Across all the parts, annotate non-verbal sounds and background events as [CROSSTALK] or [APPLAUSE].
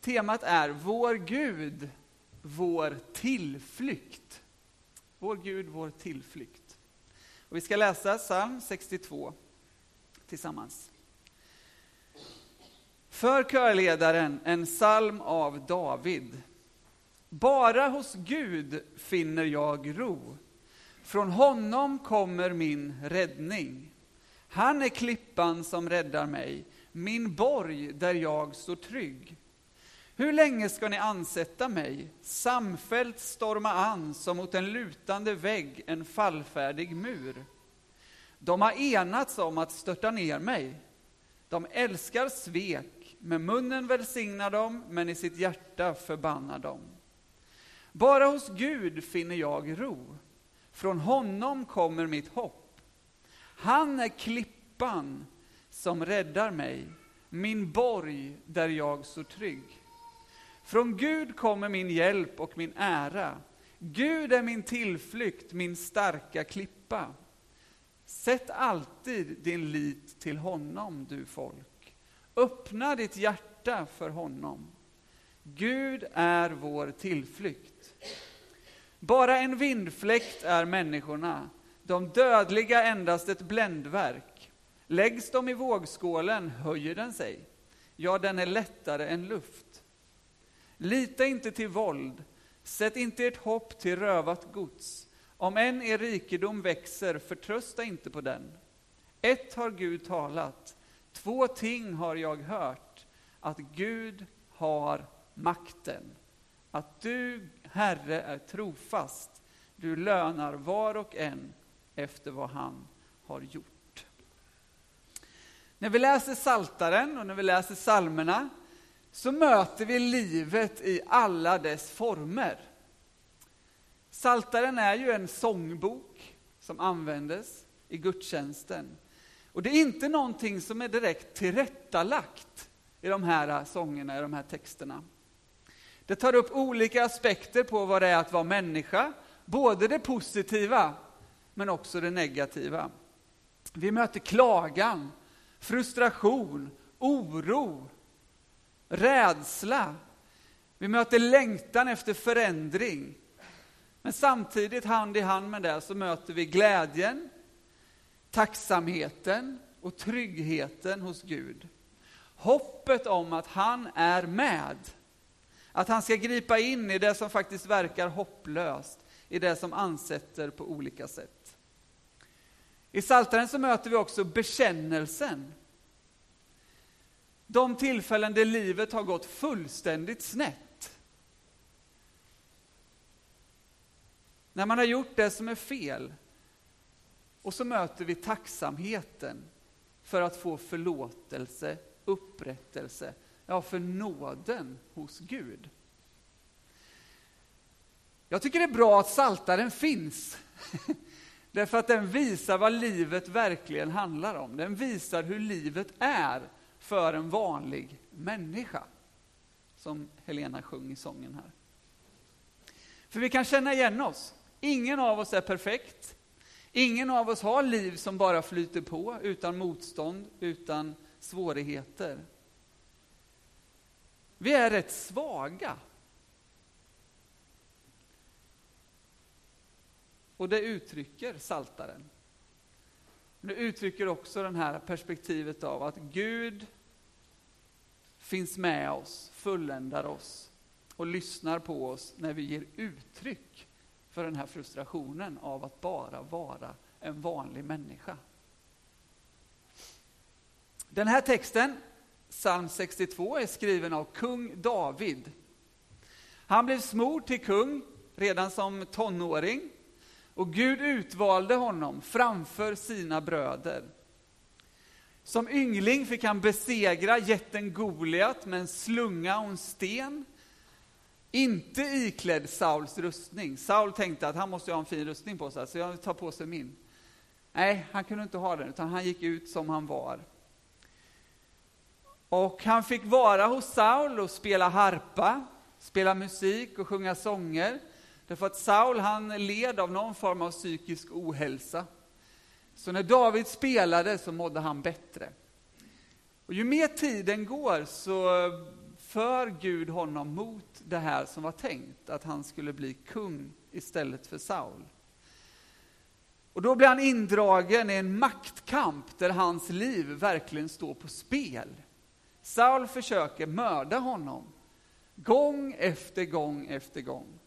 Temat är Vår Gud, vår tillflykt. Vår Gud, vår tillflykt. Och vi ska läsa psalm 62 tillsammans. För körledaren en psalm av David. Bara hos Gud finner jag ro. Från honom kommer min räddning. Han är klippan som räddar mig, min borg där jag står trygg. Hur länge ska ni ansätta mig, samfällt storma an som mot en lutande vägg en fallfärdig mur? De har enats om att störta ner mig. De älskar svek, med munnen välsignar de, men i sitt hjärta förbannar de. Bara hos Gud finner jag ro. Från honom kommer mitt hopp. Han är klippan som räddar mig, min borg där jag står trygg. Från Gud kommer min hjälp och min ära. Gud är min tillflykt, min starka klippa. Sätt alltid din lit till honom, du folk. Öppna ditt hjärta för honom. Gud är vår tillflykt. Bara en vindfläkt är människorna, de dödliga endast ett bländverk. Läggs de i vågskålen höjer den sig, ja, den är lättare än luft. Lita inte till våld, sätt inte ert hopp till rövat gods. Om än er rikedom växer, förtrösta inte på den. Ett har Gud talat, två ting har jag hört, att Gud har makten. Att du, Herre, är trofast. Du lönar var och en efter vad han har gjort. När vi läser Saltaren och när vi läser psalmerna så möter vi livet i alla dess former. Saltaren är ju en sångbok som användes i gudstjänsten. Och det är inte någonting som är direkt tillrättalagt i de här sångerna, i de här texterna. Det tar upp olika aspekter på vad det är att vara människa, både det positiva men också det negativa. Vi möter klagan, frustration, oro, rädsla. Vi möter längtan efter förändring. Men samtidigt, hand i hand med det, så möter vi glädjen, tacksamheten och tryggheten hos Gud. Hoppet om att han är med. Att han ska gripa in i det som faktiskt verkar hopplöst, i det som ansätter på olika sätt. I Psaltaren så möter vi också bekännelsen. De tillfällen där livet har gått fullständigt snett. När man har gjort det som är fel. Och så möter vi tacksamheten för att få förlåtelse, upprättelse, ja, för nåden hos Gud. Jag tycker det är bra att saltaren finns. [LAUGHS] Därför att den visar vad livet verkligen handlar om. Den visar hur livet är för en vanlig människa. Som Helena sjöng i sången här. För vi kan känna igen oss. Ingen av oss är perfekt. Ingen av oss har liv som bara flyter på utan motstånd, utan svårigheter. Vi är rätt svaga. Och det uttrycker saltaren. Det uttrycker också det här perspektivet av att Gud finns med oss, fulländar oss och lyssnar på oss när vi ger uttryck för den här frustrationen av att bara vara en vanlig människa. Den här texten, psalm 62, är skriven av kung David. Han blev smord till kung redan som tonåring och Gud utvalde honom framför sina bröder. Som yngling fick han besegra jätten Goliat med en slunga och en sten. Inte iklädd Sauls rustning. Saul tänkte att han måste ha en fin rustning på sig, så jag tar på sig min. Nej, han kunde inte ha den, utan han gick ut som han var. Och han fick vara hos Saul och spela harpa, spela musik och sjunga sånger. Därför att Saul han led av någon form av psykisk ohälsa. Så när David spelade så mådde han bättre. Och ju mer tiden går så för Gud honom mot det här som var tänkt, att han skulle bli kung istället för Saul. Och då blir han indragen i en maktkamp där hans liv verkligen står på spel. Saul försöker mörda honom, gång efter gång efter gång.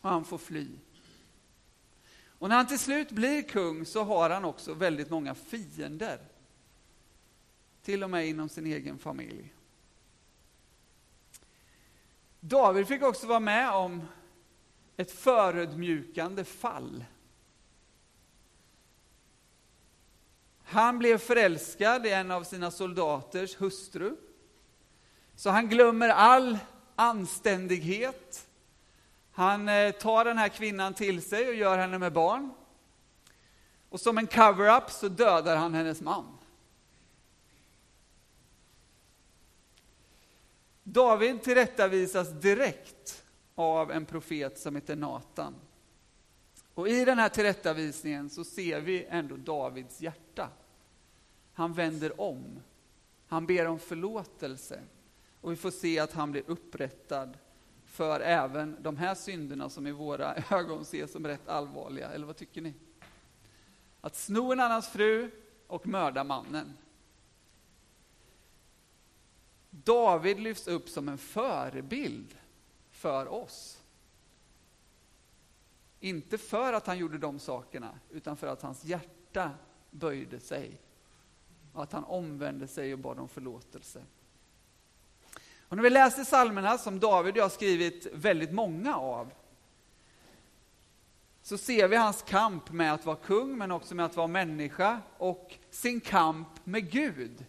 Och han får fly. Och när han till slut blir kung så har han också väldigt många fiender. Till och med inom sin egen familj. David fick också vara med om ett förödmjukande fall. Han blev förälskad i en av sina soldaters hustru. Så han glömmer all anständighet. Han eh, tar den här kvinnan till sig och gör henne med barn. Och som en cover-up så dödar han hennes man. David tillrättavisas direkt av en profet som heter Natan. Och i den här tillrättavisningen så ser vi ändå Davids hjärta. Han vänder om. Han ber om förlåtelse. Och vi får se att han blir upprättad för även de här synderna som i våra [LAUGHS] ögon ses som rätt allvarliga. Eller vad tycker ni? Att sno en annans fru och mörda mannen. David lyfts upp som en förebild för oss. Inte för att han gjorde de sakerna, utan för att hans hjärta böjde sig. Och att han omvände sig och bad om förlåtelse. Och när vi läser psalmerna, som David och jag har skrivit väldigt många av, så ser vi hans kamp med att vara kung, men också med att vara människa och sin kamp med Gud.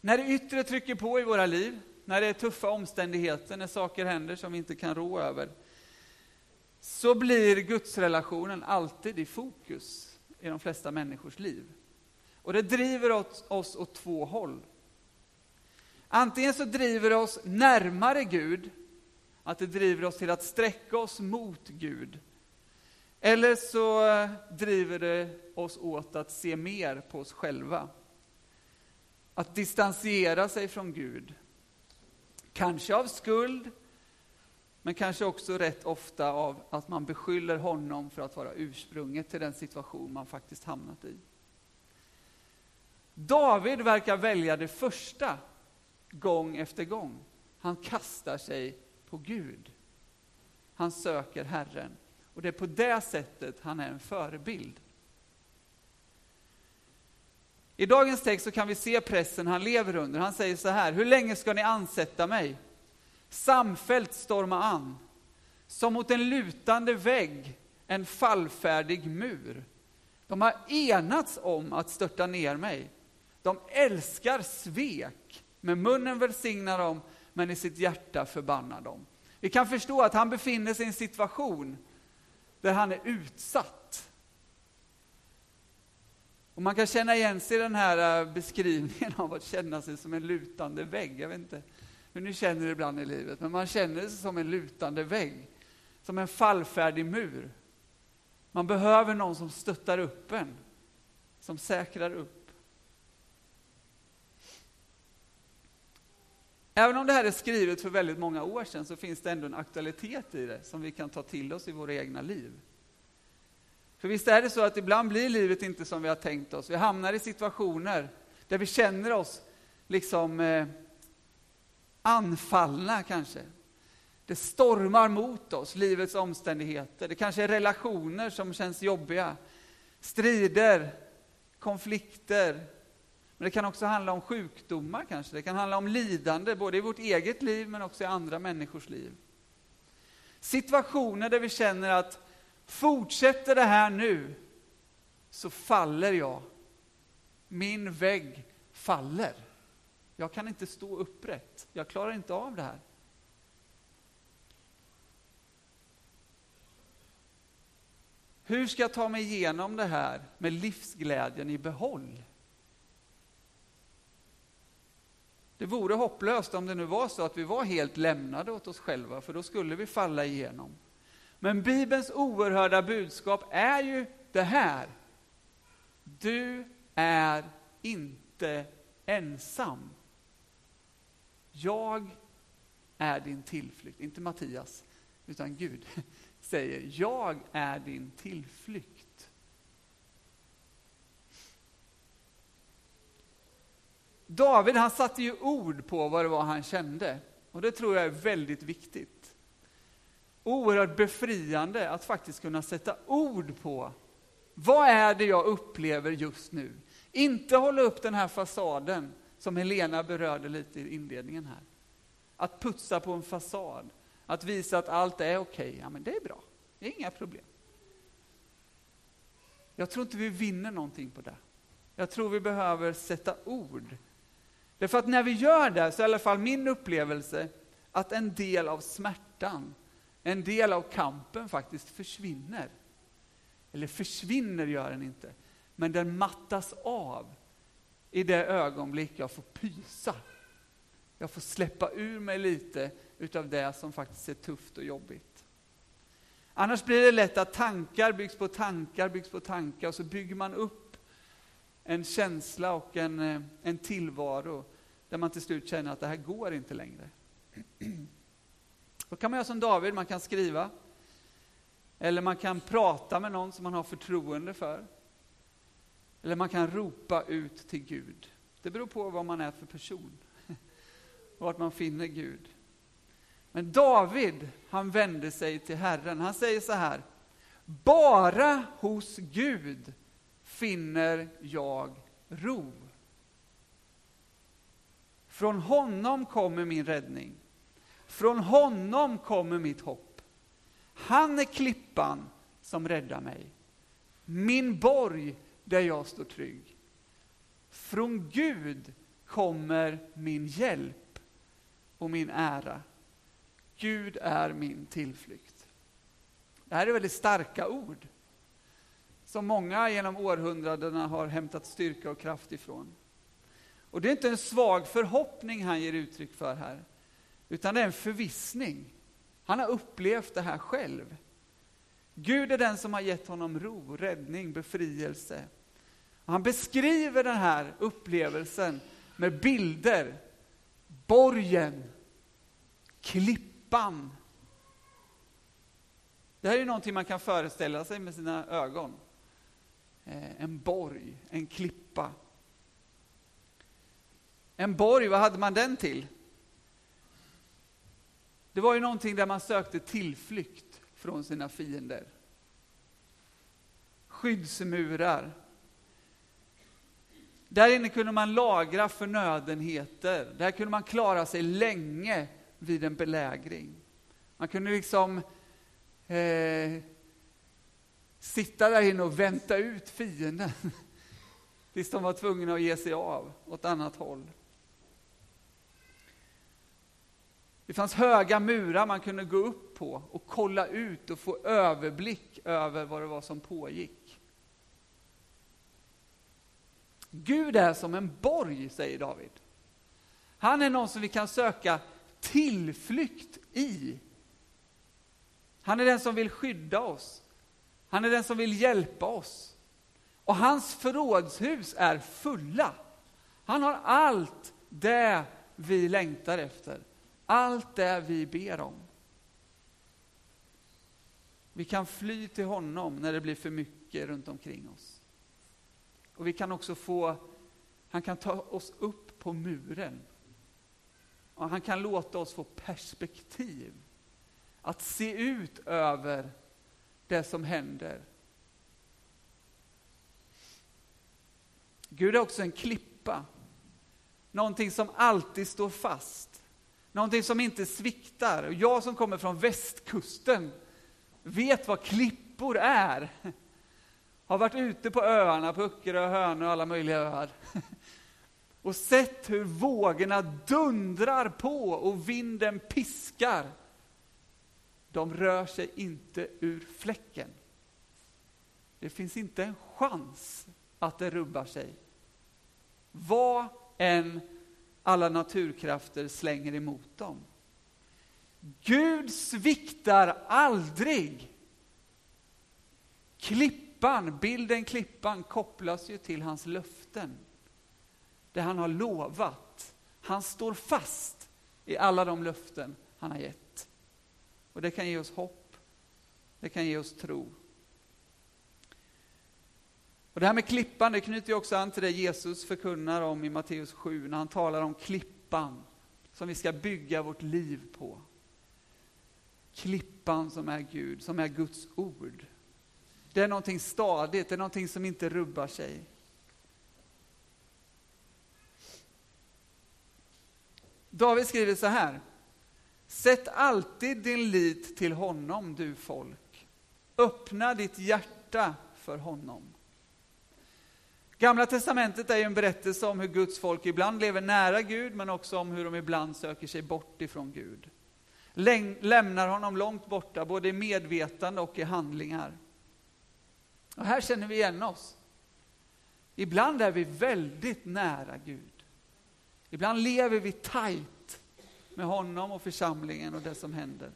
När det yttre trycker på i våra liv, när det är tuffa omständigheter, när saker händer som vi inte kan rå över, så blir gudsrelationen alltid i fokus i de flesta människors liv. Och det driver oss åt två håll. Antingen så driver det oss närmare Gud, att det driver oss till att sträcka oss mot Gud. Eller så eh, driver det oss åt att se mer på oss själva att distansera sig från Gud. Kanske av skuld, men kanske också rätt ofta av att man beskyller honom för att vara ursprunget till den situation man faktiskt hamnat i. David verkar välja det första gång efter gång. Han kastar sig på Gud. Han söker Herren. Och det är på det sättet han är en förebild. I dagens text så kan vi se pressen han lever under. Han säger så här, hur länge ska ni ansätta mig? Samfällt storma an, som mot en lutande vägg, en fallfärdig mur. De har enats om att störta ner mig. De älskar svek, med munnen välsignar de, men i sitt hjärta förbannar de. Vi kan förstå att han befinner sig i en situation där han är utsatt. Och man kan känna igen sig i den här eh, beskrivningen av att känna sig som en lutande vägg. Jag vet inte hur ni känner det ibland i livet, men man känner sig som en lutande vägg. Som en fallfärdig mur. Man behöver någon som stöttar upp en, som säkrar upp. Även om det här är skrivet för väldigt många år sedan så finns det ändå en aktualitet i det som vi kan ta till oss i våra egna liv. För visst är det så att ibland blir livet inte som vi har tänkt oss. Vi hamnar i situationer där vi känner oss liksom eh, anfallna kanske. Det stormar mot oss, livets omständigheter. Det kanske är relationer som känns jobbiga. Strider, konflikter. Men det kan också handla om sjukdomar kanske. Det kan handla om lidande, både i vårt eget liv men också i andra människors liv. Situationer där vi känner att Fortsätter det här nu så faller jag. Min vägg faller. Jag kan inte stå upprätt. Jag klarar inte av det här. Hur ska jag ta mig igenom det här med livsglädjen i behåll? Det vore hopplöst om det nu var så att vi var helt lämnade åt oss själva, för då skulle vi falla igenom. Men Bibelns oerhörda budskap är ju det här. Du är inte ensam. Jag är din tillflykt. Inte Mattias, utan Gud [LAUGHS] säger jag är din tillflykt. David han satte ju ord på vad det var han kände. Och det tror jag är väldigt viktigt. Oerhört befriande att faktiskt kunna sätta ord på vad är det jag upplever just nu. Inte hålla upp den här fasaden som Helena berörde lite i inledningen här. Att putsa på en fasad, att visa att allt är okej, okay. ja men det är bra, det är inga problem. Jag tror inte vi vinner någonting på det. Jag tror vi behöver sätta ord Därför att när vi gör det, så är i alla fall min upplevelse, att en del av smärtan, en del av kampen faktiskt försvinner. Eller försvinner gör den inte, men den mattas av i det ögonblick jag får pysa. Jag får släppa ur mig lite utav det som faktiskt är tufft och jobbigt. Annars blir det lätt att tankar byggs på tankar, byggs på tankar och så bygger man upp en känsla och en, eh, en tillvaro där man till slut känner att det här går inte längre. Då kan man göra som David, man kan skriva. Eller man kan prata med någon som man har förtroende för. Eller man kan ropa ut till Gud. Det beror på vad man är för person. [LAUGHS] Och vart man finner Gud. Men David, han vände sig till Herren. Han säger så här. Bara hos Gud finner jag ro. Från honom kommer min räddning. Från honom kommer mitt hopp. Han är klippan som räddar mig. Min borg där jag står trygg. Från Gud kommer min hjälp och min ära. Gud är min tillflykt. Det här är väldigt starka ord som många genom århundradena har hämtat styrka och kraft ifrån. Och det är inte en svag förhoppning han ger uttryck för här, utan det är en förvissning. Han har upplevt det här själv. Gud är den som har gett honom ro, räddning, befrielse. Och han beskriver den här upplevelsen med bilder. Borgen, klippan. Det här är någonting man kan föreställa sig med sina ögon. Eh, en borg, en klippa. En borg, vad hade man den till? Det var ju någonting där man sökte tillflykt från sina fiender. Skyddsmurar. Där inne kunde man lagra förnödenheter. Där kunde man klara sig länge vid en belägring. Man kunde liksom eh, sitta där inne och vänta ut fienden [LAUGHS] tills de var tvungna att ge sig av åt annat håll. Det fanns höga murar man kunde gå upp på och kolla ut och få överblick över vad det var som pågick. Gud är som en borg, säger David. Han är någon som vi kan söka tillflykt i. Han är den som vill skydda oss. Han är den som vill hjälpa oss. Och hans förrådshus är fulla. Han har allt det vi längtar efter. Allt det vi ber om. Vi kan fly till honom när det blir för mycket runt omkring oss. Och vi kan också få, han kan ta oss upp på muren. Och han kan låta oss få perspektiv. Att se ut över det som händer. Gud är också en klippa. Någonting som alltid står fast. Någonting som inte sviktar. Och jag som kommer från västkusten vet vad klippor är. Har varit ute på öarna, på Öckerö, Hönö och alla möjliga öar. Och sett hur vågorna dundrar på och vinden piskar. De rör sig inte ur fläcken. Det finns inte en chans att det rubbar sig. Vad än alla naturkrafter slänger emot dem. Gud sviktar aldrig. Klippan, bilden klippan kopplas ju till hans löften. det han har lovat. Han står fast i alla de löften han har gett. Och det kan ge oss hopp, det kan ge oss tro. Och det här med klippan, det knyter ju också an till det Jesus förkunnar om i Matteus 7, när han talar om klippan som vi ska bygga vårt liv på. Klippan som är Gud, som är Guds ord. Det är någonting stadigt, det är någonting som inte rubbar sig. David skriver så här. Sätt alltid din lit till honom, du folk. Öppna ditt hjärta för honom. Gamla testamentet är ju en berättelse om hur Guds folk ibland lever nära Gud, men också om hur de ibland söker sig bort ifrån Gud. Lämnar honom långt borta, både i medvetande och i handlingar. Och här känner vi igen oss. Ibland är vi väldigt nära Gud. Ibland lever vi tajt med honom och församlingen och det som händer.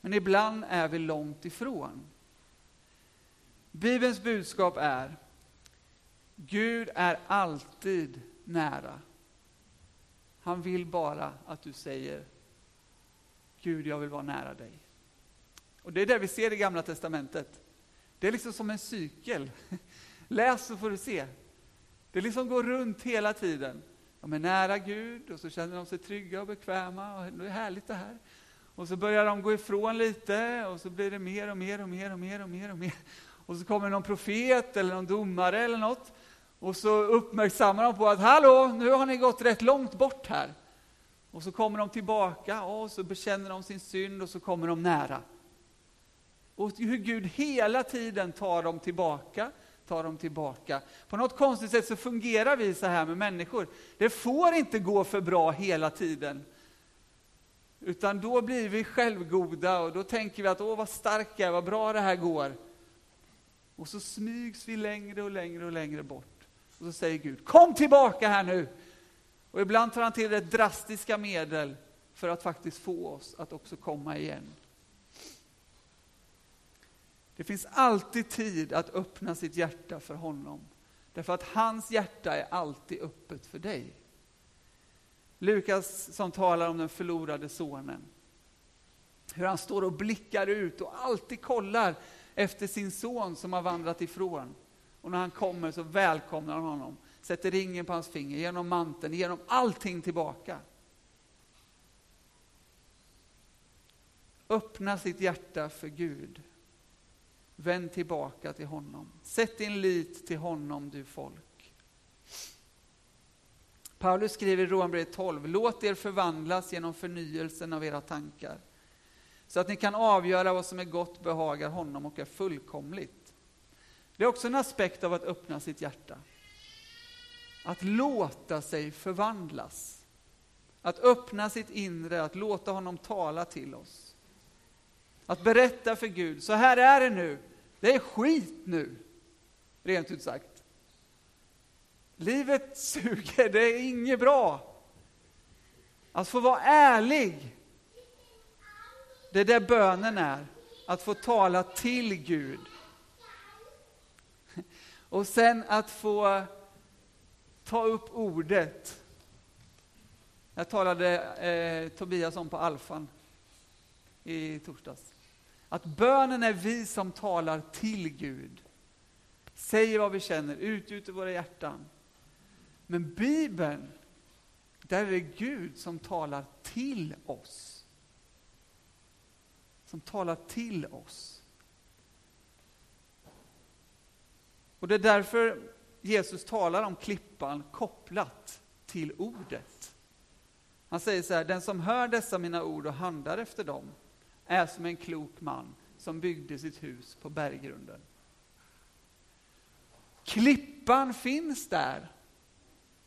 Men ibland är vi långt ifrån. Bibelns budskap är Gud är alltid nära. Han vill bara att du säger Gud, jag vill vara nära dig. Och Det är det vi ser i Gamla Testamentet. Det är liksom som en cykel. [LAUGHS] Läs så får du se. Det liksom går runt hela tiden. De är nära Gud och så känner de sig trygga och bekväma och det är härligt det här. Och så börjar de gå ifrån lite och så blir det mer och mer och mer och mer och mer och mer. Och så kommer någon profet eller någon domare eller något och så uppmärksammar de på att hallå, nu har ni gått rätt långt bort här. Och så kommer de tillbaka och så bekänner de sin synd och så kommer de nära. Och hur Gud hela tiden tar dem tillbaka, ta dem tillbaka. På något konstigt sätt så fungerar vi så här med människor. Det får inte gå för bra hela tiden. Utan då blir vi självgoda och då tänker vi att åh vad stark jag är, vad bra det här går. Och så smygs vi längre och längre och längre bort. Och så säger Gud, kom tillbaka här nu! Och ibland tar han till rätt drastiska medel för att faktiskt få oss att också komma igen. Det finns alltid tid att öppna sitt hjärta för honom. Därför att hans hjärta är alltid öppet för dig. Lukas som talar om den förlorade sonen. Hur han står och blickar ut och alltid kollar efter sin son som har vandrat ifrån. Och när han kommer så välkomnar han honom, sätter ringen på hans finger, genom manteln, genom allting tillbaka. Öppna sitt hjärta för Gud. Vänd tillbaka till honom. Sätt din lit till honom, du folk. Paulus skriver i Romarbrevet 12, låt er förvandlas genom förnyelsen av era tankar, så att ni kan avgöra vad som är gott, behagar honom och är fullkomligt. Det är också en aspekt av att öppna sitt hjärta. Att låta sig förvandlas. Att öppna sitt inre, att låta honom tala till oss. Att berätta för Gud, så här är det nu. Det är skit nu, rent ut sagt. Livet suger, det är inget bra. Att få vara ärlig, det är det bönen är. Att få tala till Gud. Och sen att få ta upp ordet. Jag talade eh, Tobias om på Alfan i torsdags. Att bönen är vi som talar till Gud. Säger vad vi känner, utgjuter våra hjärtan. Men Bibeln, där är det Gud som talar till oss. Som talar till oss. Och det är därför Jesus talar om klippan kopplat till ordet. Han säger så här, den som hör dessa mina ord och handlar efter dem är som en klok man som byggde sitt hus på berggrunden. Klippan finns där.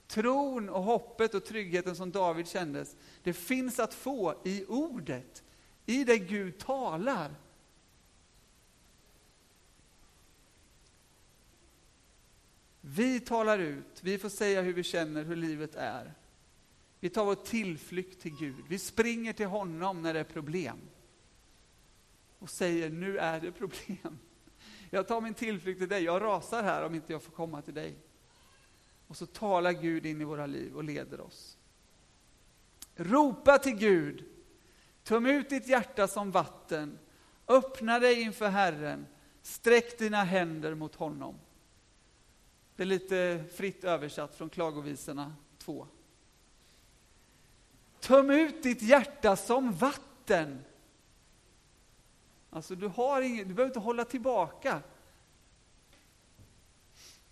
Tron och hoppet och tryggheten som David kändes, det finns att få i ordet, i det Gud talar. Vi talar ut, vi får säga hur vi känner, hur livet är. Vi tar vår tillflykt till Gud. Vi springer till honom när det är problem. Och säger, nu är det problem. Jag tar min tillflykt till dig, jag rasar här om inte jag får komma till dig. Och så talar Gud in i våra liv och leder oss. Ropa till Gud. Töm ut ditt hjärta som vatten. Öppna dig inför Herren. Sträck dina händer mot honom. Det är lite fritt översatt från Klagovisorna 2. Töm ut ditt hjärta som vatten. Alltså du, har ingen, du behöver inte hålla tillbaka.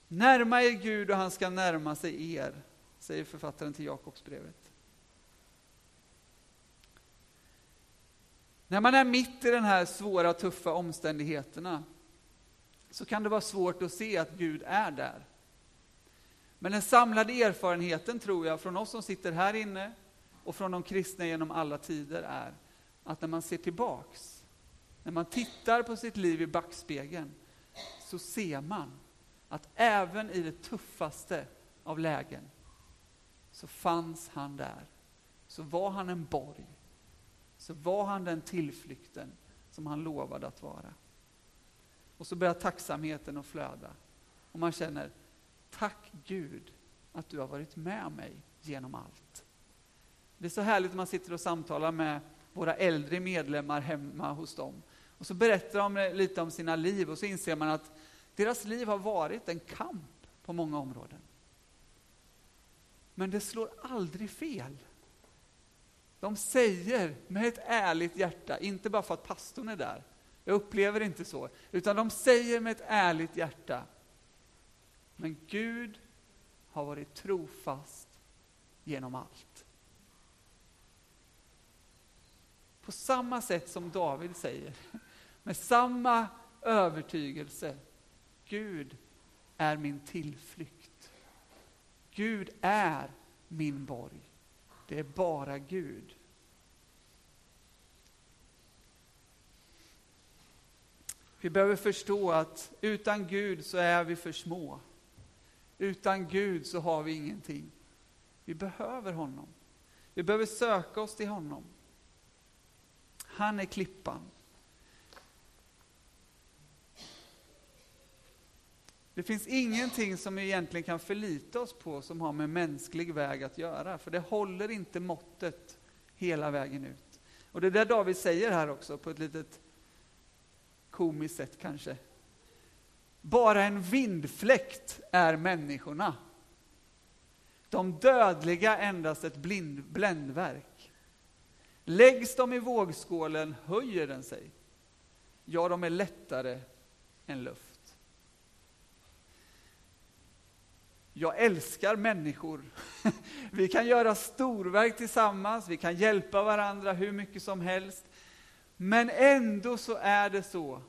Närma er Gud och han ska närma sig er, säger författaren till Jakobsbrevet. När man är mitt i den här svåra, tuffa omständigheterna så kan det vara svårt att se att Gud är där. Men den samlade erfarenheten, tror jag, från oss som sitter här inne och från de kristna genom alla tider är att när man ser tillbaks, när man tittar på sitt liv i backspegeln, så ser man att även i det tuffaste av lägen så fanns han där. Så var han en borg. Så var han den tillflykten som han lovade att vara. Och så börjar tacksamheten att flöda. Och man känner, tack Gud att du har varit med mig genom allt. Det är så härligt när man sitter och samtalar med våra äldre medlemmar hemma hos dem. Och så berättar de lite om sina liv och så inser man att deras liv har varit en kamp på många områden. Men det slår aldrig fel. De säger med ett ärligt hjärta, inte bara för att pastorn är där, jag upplever det inte så, utan de säger med ett ärligt hjärta, men Gud har varit trofast genom allt. På samma sätt som David säger, med samma övertygelse, Gud är min tillflykt. Gud är min borg. Det är bara Gud. Vi behöver förstå att utan Gud så är vi för små. Utan Gud så har vi ingenting. Vi behöver honom. Vi behöver söka oss till honom. Han är klippan. Det finns ingenting som vi egentligen kan förlita oss på som har med mänsklig väg att göra, för det håller inte måttet hela vägen ut. Och det är det David säger här också, på ett litet komiskt sätt kanske. Bara en vindfläkt är människorna. De dödliga endast ett blind, bländverk. Läggs de i vågskålen höjer den sig. Ja, de är lättare än luft. Jag älskar människor. [LAUGHS] Vi kan göra storverk tillsammans, vi kan hjälpa varandra hur mycket som helst. Men ändå så är det så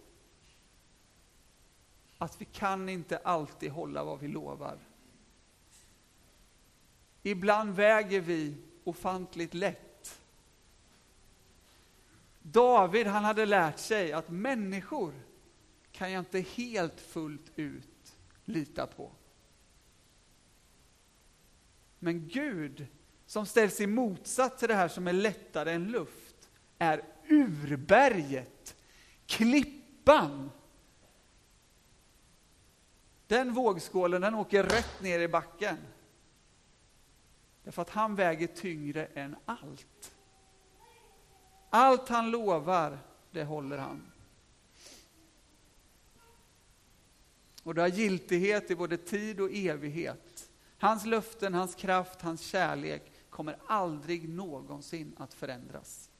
att vi kan inte alltid hålla vad vi lovar. Ibland väger vi ofantligt lätt. David han hade lärt sig att människor kan jag inte helt fullt ut lita på. Men Gud, som ställs i motsats till det här som är lättare än luft, är urberget, klippan. Den vågskålen den åker rätt ner i backen. Därför att han väger tyngre än allt. Allt han lovar, det håller han. Och det har giltighet i både tid och evighet. Hans löften, hans kraft, hans kärlek kommer aldrig någonsin att förändras.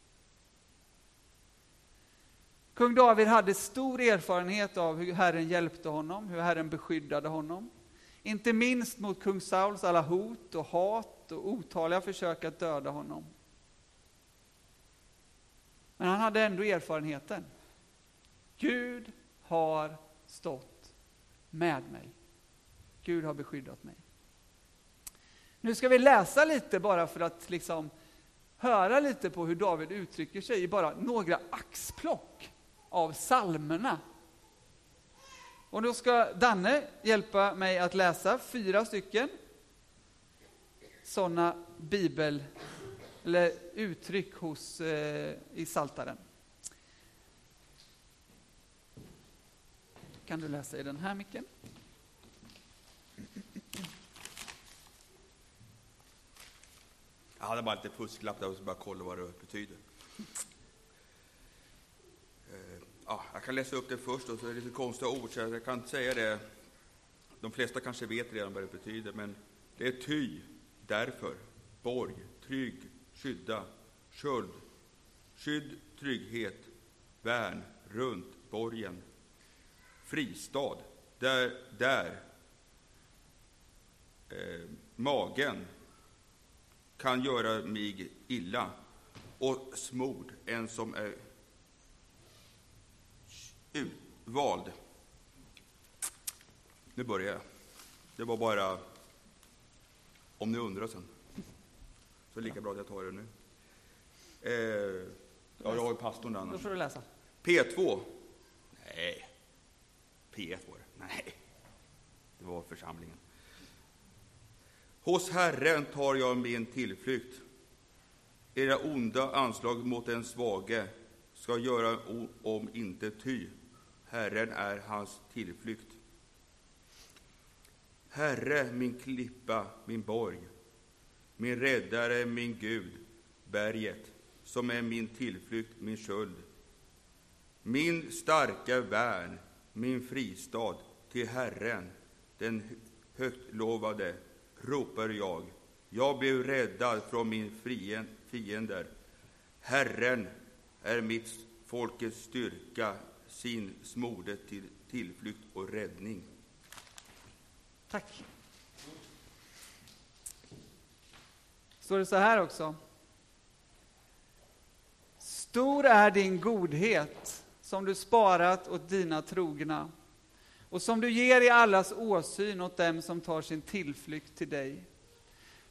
Kung David hade stor erfarenhet av hur Herren hjälpte honom, hur Herren beskyddade honom. Inte minst mot kung Sauls alla hot och hat och otaliga försök att döda honom. Men han hade ändå erfarenheten. Gud har stått med mig. Gud har beskyddat mig. Nu ska vi läsa lite bara för att liksom höra lite på hur David uttrycker sig i bara några axplock av salmerna. Och då ska Danne hjälpa mig att läsa fyra stycken sådana bibel eller uttryck hos, eh, i Saltaren. Kan du läsa i den här micken? Jag hade bara lite fusklapp där och så bara kolla vad det betyder. Eh, ja, jag kan läsa upp det först, och så är det lite konstiga ord, så jag kan inte säga det. De flesta kanske vet redan vad det betyder, men det är ty, därför, borg, trygg, skydda, sköld, skydd, trygghet, värn, runt, borgen, fristad, där, där eh, magen kan göra mig illa, och smord, en som är utvald. Nu börjar jag. Det var bara om ni undrar sen. Så lika bra att jag tar det nu. Eh, ja, jag har ju pastorn där Då annars. får du läsa. P2. Nej. P1 var det. Nej. Det var församlingen. Hos Herren tar jag min tillflykt. Era onda anslag mot den svage ska göra om inte ty. Herren är hans tillflykt. Herre, min klippa, min borg, min räddare, min Gud, berget, som är min tillflykt, min sköld. Min starka värn, min fristad, till Herren, den högt lovade, ropar jag. Jag blev räddad från min fiender. Herren är mitt folkets styrka, sin smorde till tillflykt och räddning. Tack. Står det så här också. Stor är din godhet som du sparat åt dina trogna och som du ger i allas åsyn åt dem som tar sin tillflykt till dig.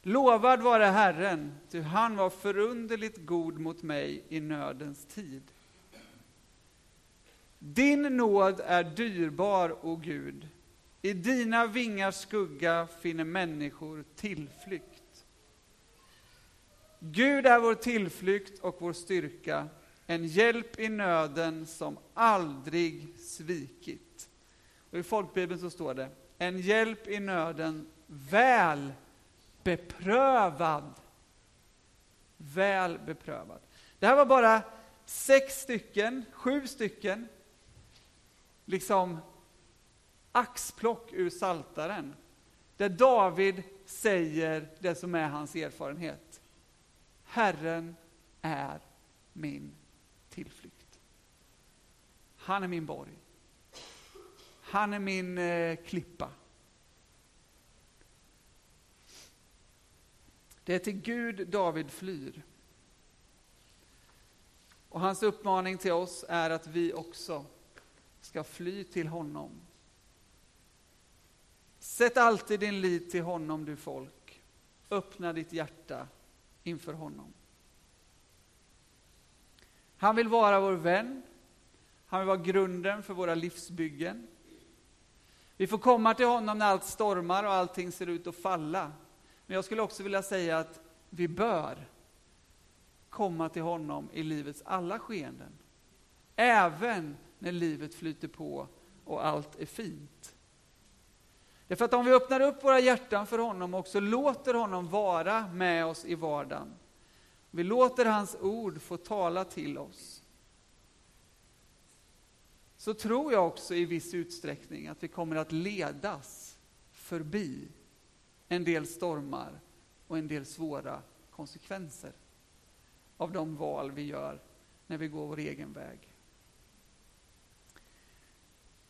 Lovad vare Herren, ty han var förunderligt god mot mig i nödens tid. Din nåd är dyrbar, o Gud. I dina vingars skugga finner människor tillflykt. Gud är vår tillflykt och vår styrka, en hjälp i nöden som aldrig svikit. Och I folkbibeln så står det, en hjälp i nöden väl beprövad. Väl beprövad. Det här var bara sex stycken, sju stycken, liksom axplock ur Saltaren, där David säger det som är hans erfarenhet. Herren är min tillflykt. Han är min borg. Han är min eh, klippa. Det är till Gud David flyr. Och hans uppmaning till oss är att vi också ska fly till honom. Sätt alltid din lit till honom, du folk. Öppna ditt hjärta inför honom. Han vill vara vår vän. Han vill vara grunden för våra livsbyggen. Vi får komma till honom när allt stormar och allting ser ut att falla. Men jag skulle också vilja säga att vi bör komma till honom i livets alla skeenden. Även när livet flyter på och allt är fint. Därför att om vi öppnar upp våra hjärtan för honom och också låter honom vara med oss i vardagen. Vi låter hans ord få tala till oss. Så tror jag också i viss utsträckning att vi kommer att ledas förbi en del stormar och en del svåra konsekvenser av de val vi gör när vi går vår egen väg.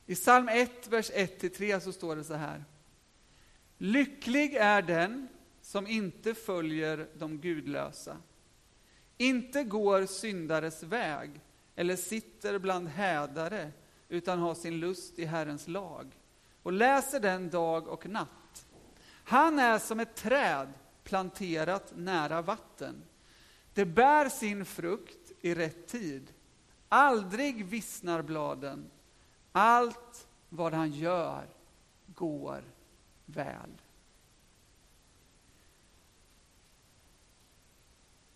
I psalm 1, vers 1-3 så står det så här. Lycklig är den som inte följer de gudlösa, inte går syndares väg eller sitter bland hädare, utan har sin lust i Herrens lag och läser den dag och natt. Han är som ett träd planterat nära vatten. Det bär sin frukt i rätt tid. Aldrig vissnar bladen. Allt vad han gör går väl.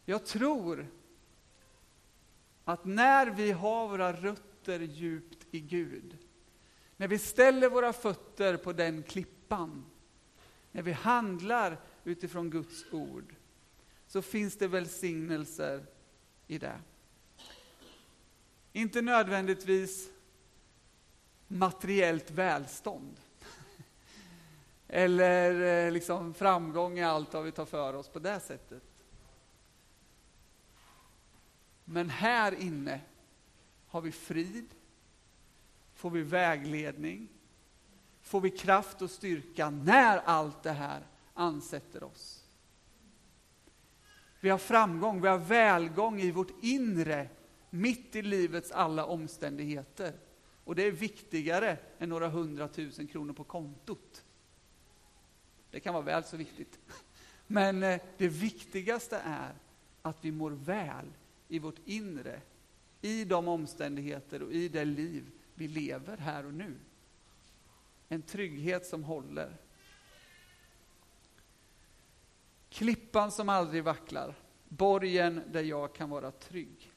Jag tror att när vi har våra rötter djupt i Gud, när vi ställer våra fötter på den klippan, när vi handlar utifrån Guds ord, så finns det välsignelser i det. Inte nödvändigtvis materiellt välstånd. [LAUGHS] Eller eh, liksom framgång i allt vad vi tar för oss på det sättet. Men här inne har vi frid, får vi vägledning, får vi kraft och styrka när allt det här ansätter oss. Vi har framgång, vi har välgång i vårt inre, mitt i livets alla omständigheter. Och det är viktigare än några hundratusen kronor på kontot. Det kan vara väl så viktigt. [LAUGHS] Men eh, det viktigaste är att vi mår väl i vårt inre, i de omständigheter och i det liv vi lever här och nu. En trygghet som håller. Klippan som aldrig vacklar, borgen där jag kan vara trygg.